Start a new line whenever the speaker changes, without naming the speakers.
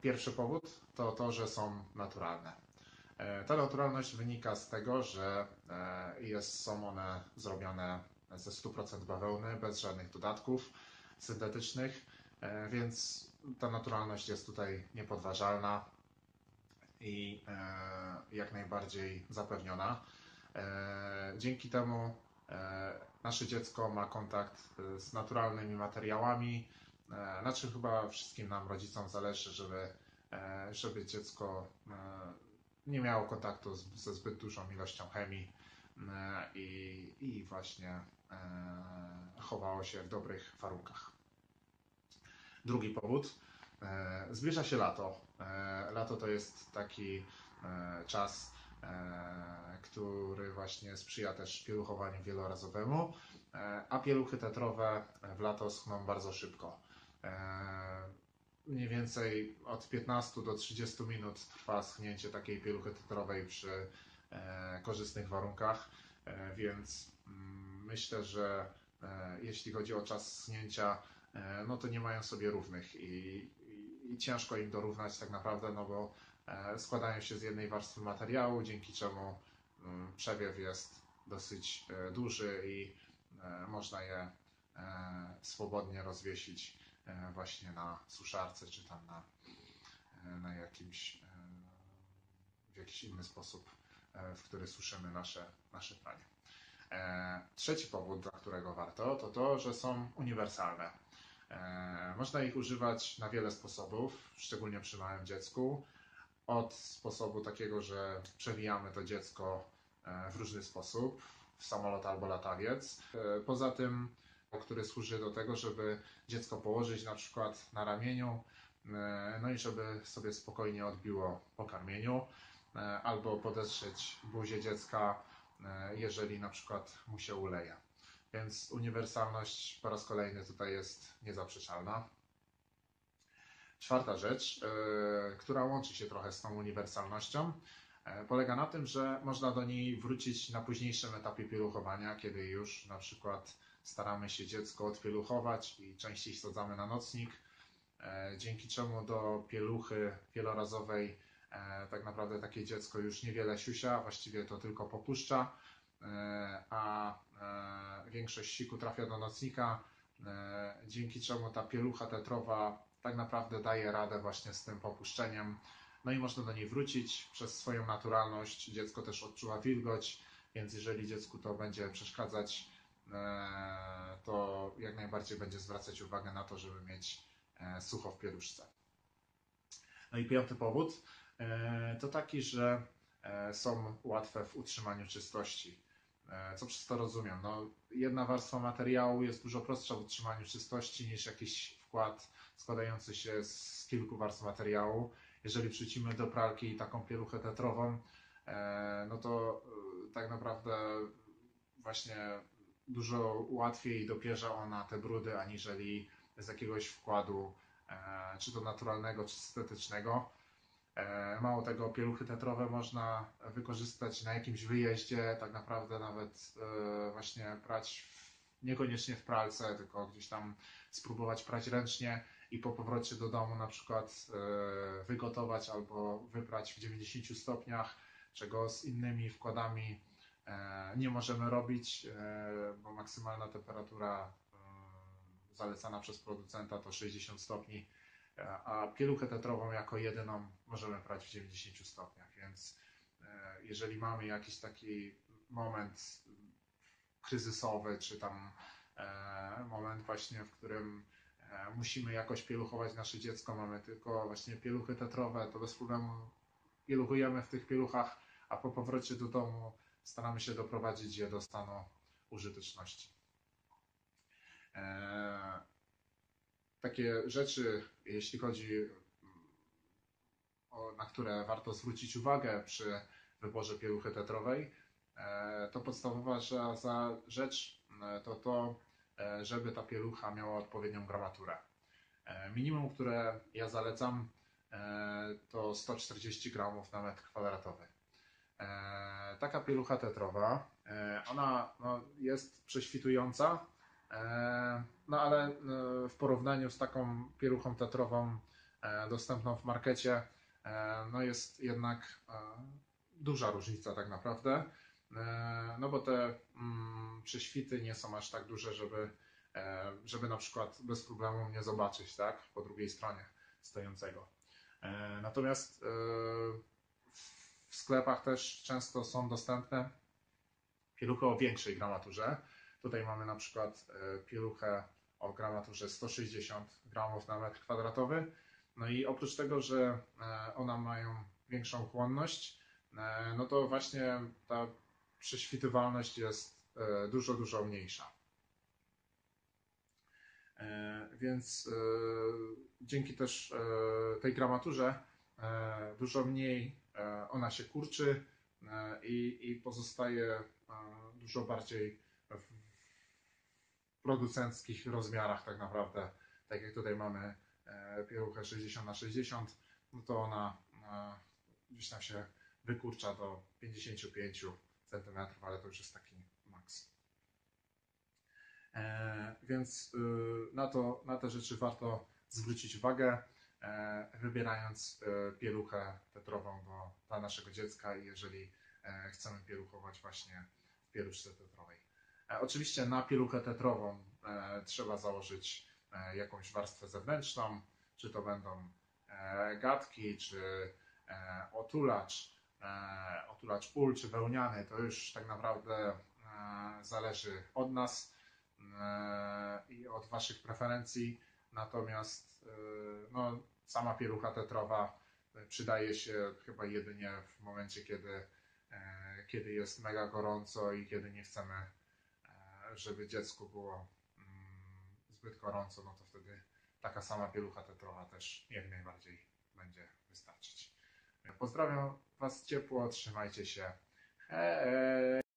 Pierwszy powód to to, że są naturalne. Ta naturalność wynika z tego, że jest, są one zrobione ze 100% bawełny, bez żadnych dodatków syntetycznych, więc ta naturalność jest tutaj niepodważalna i jak najbardziej zapewniona. Dzięki temu nasze dziecko ma kontakt z naturalnymi materiałami, na czym chyba wszystkim nam, rodzicom, zależy, żeby, żeby dziecko nie miało kontaktu ze zbyt dużą ilością chemii i, i właśnie chowało się w dobrych warunkach. Drugi powód. Zbliża się lato. Lato to jest taki czas, który właśnie sprzyja też pieluchowaniu wielorazowemu, a pieluchy tetrowe w lato schną bardzo szybko. Mniej więcej od 15 do 30 minut trwa schnięcie takiej pieluchy tetrowej przy korzystnych warunkach, więc mm, myślę, że jeśli chodzi o czas schnięcia, no to nie mają sobie równych i, i, ciężko im dorównać tak naprawdę, no bo E, składają się z jednej warstwy materiału, dzięki czemu mm, przewiew jest dosyć e, duży i e, można je swobodnie rozwiesić właśnie na suszarce czy tam na, na jakimś w jakiś inny sposób, w który suszymy nasze, nasze pranie. Trzeci powód, dla którego warto, to to, że są uniwersalne. Można ich używać na wiele sposobów, szczególnie przy małym dziecku od sposobu takiego, że przewijamy to dziecko e, w różny sposób, w samolot albo latawiec. E, poza tym, który służy do tego, żeby dziecko położyć na przykład na ramieniu, e, no i żeby sobie spokojnie odbiło po karmieniu, albo podeszyć buzię dziecka, jeżeli na przykład mu się uleje. Więc uniwersalność po raz kolejny tutaj jest niezaprzeczalna. Czwarta rzecz, e, która łączy się trochę z tą uniwersalnością, e, polega na tym, że można do niej wrócić na późniejszym etapie pieluchowania, kiedy już na przykład staramy się dziecko odpieluchować i częściej sadzamy na nocnik, e, dzięki czemu do pieluchy wielorazowej tak naprawdę takie dziecko już niewiele siusia, właściwie to tylko popuszcza, a większość siku trafia do nocnika, dzięki czemu ta pielucha tetrowa tak naprawdę daje radę właśnie z tym popuszczeniem. No i można do niej wrócić przez swoją naturalność. Dziecko też odczuwa wilgoć, więc jeżeli dziecku to będzie przeszkadzać, e, to jak najbardziej będzie zwracać uwagę na to, żeby mieć e, sucho w pieluszce. No i piąty powód e, to taki, że są łatwe w utrzymaniu czystości. Co przez to rozumiem? No, jedna warstwa materiału jest dużo prostsza w utrzymaniu czystości niż jakiś wkład składający się z kilku warstw materiału. Jeżeli wrzucimy do pralki taką pieluchę tetrową, e, no to e, tak naprawdę właśnie dużo łatwiej dopierza ona te brudy, aniżeli z jakiegoś wkładu, e, czy to naturalnego, czy syntetycznego. Mało tego, pieluchy tetrowe można wykorzystać na jakimś wyjeździe, tak naprawdę nawet właśnie prać niekoniecznie w pralce, tylko gdzieś tam spróbować prać ręcznie i po powrocie do domu na przykład e, wygotować albo wyprać w 90 stopniach, czego z innymi wkładami e, nie możemy robić, e, bo maksymalna temperatura zalecana przez producenta to 60 stopni, a pieluchę tetrową jako jedyną możemy prać w 90 stopniach, więc jeżeli mamy jakiś taki moment kryzysowy, czy tam moment właśnie, w którym E, musimy jakoś pieluchować nasze dziecko, mamy tylko właśnie pieluchy tetrowe, to bez problemu pieluchujemy w tych pieluchach, a po powrocie do domu staramy się doprowadzić je do stanu użyteczności. Eee, takie rzeczy, jeśli chodzi o, na które warto zwrócić uwagę przy wyborze pieluchy tetrowej, eee, to podstawowa rzecz e, to to, E, żeby ta pielucha miała odpowiednią gramaturę. E, minimum, które ja zalecam, e, to 140 gramów na metr kwadratowy. Taka pielucha tetrowa, ona no, jest prześwitująca, no ale w porównaniu z taką pieluchą tetrową e, dostępną w markecie, e, no jest jednak e, duża różnica tak naprawdę. E, No bo te mm, prześwity nie są aż tak duże, żeby, e, żeby na przykład bez problemu nie zobaczyć, tak, po drugiej stronie stojącego. E, Natomiast e, w sklepach też często są dostępne pieluchy o większej gramaturze. Tutaj mamy na przykład e, pieluchę o gramaturze 160 gramów na metr kwadratowy. No i oprócz tego, że e, one mają większą chłonność, e, no to właśnie ta prześwitywalność jest dużo, dużo mniejsza. Więc dzięki też tej gramaturze dużo mniej ona się kurczy e, i, i pozostaje e, dużo bardziej w producenckich rozmiarach tak naprawdę. Tak jak tutaj mamy e, pieluchę 60 na 60, no to ona gdzieś tam się wykurcza do 55 cm, ale to już jest taki maks. Więc na, to, na te rzeczy warto zwrócić uwagę, wybierając e, pieluchę tetrową do, dla naszego dziecka, jeżeli e, chcemy pieluchować właśnie w pieluszce tetrowej. E, Oczywiście na pieluchę tetrową e, trzeba założyć e, jakąś warstwę zewnętrzną, czy to będą e, gadki, czy e, otulacz, e, otulacz ul, czy wełniany, to już tak naprawdę e, zależy od nas e, i od Waszych preferencji. Natomiast e, no, sama pielucha tetrowa e, przydaje się chyba jedynie w momencie, kiedy, e, kiedy jest mega gorąco i kiedy nie chcemy, e, żeby dziecku było mm, zbyt gorąco, no to wtedy taka sama pielucha tetrowa też jak najbardziej będzie wystarczyć. Pozdrawiam Was ciepło, trzymajcie się. Hej!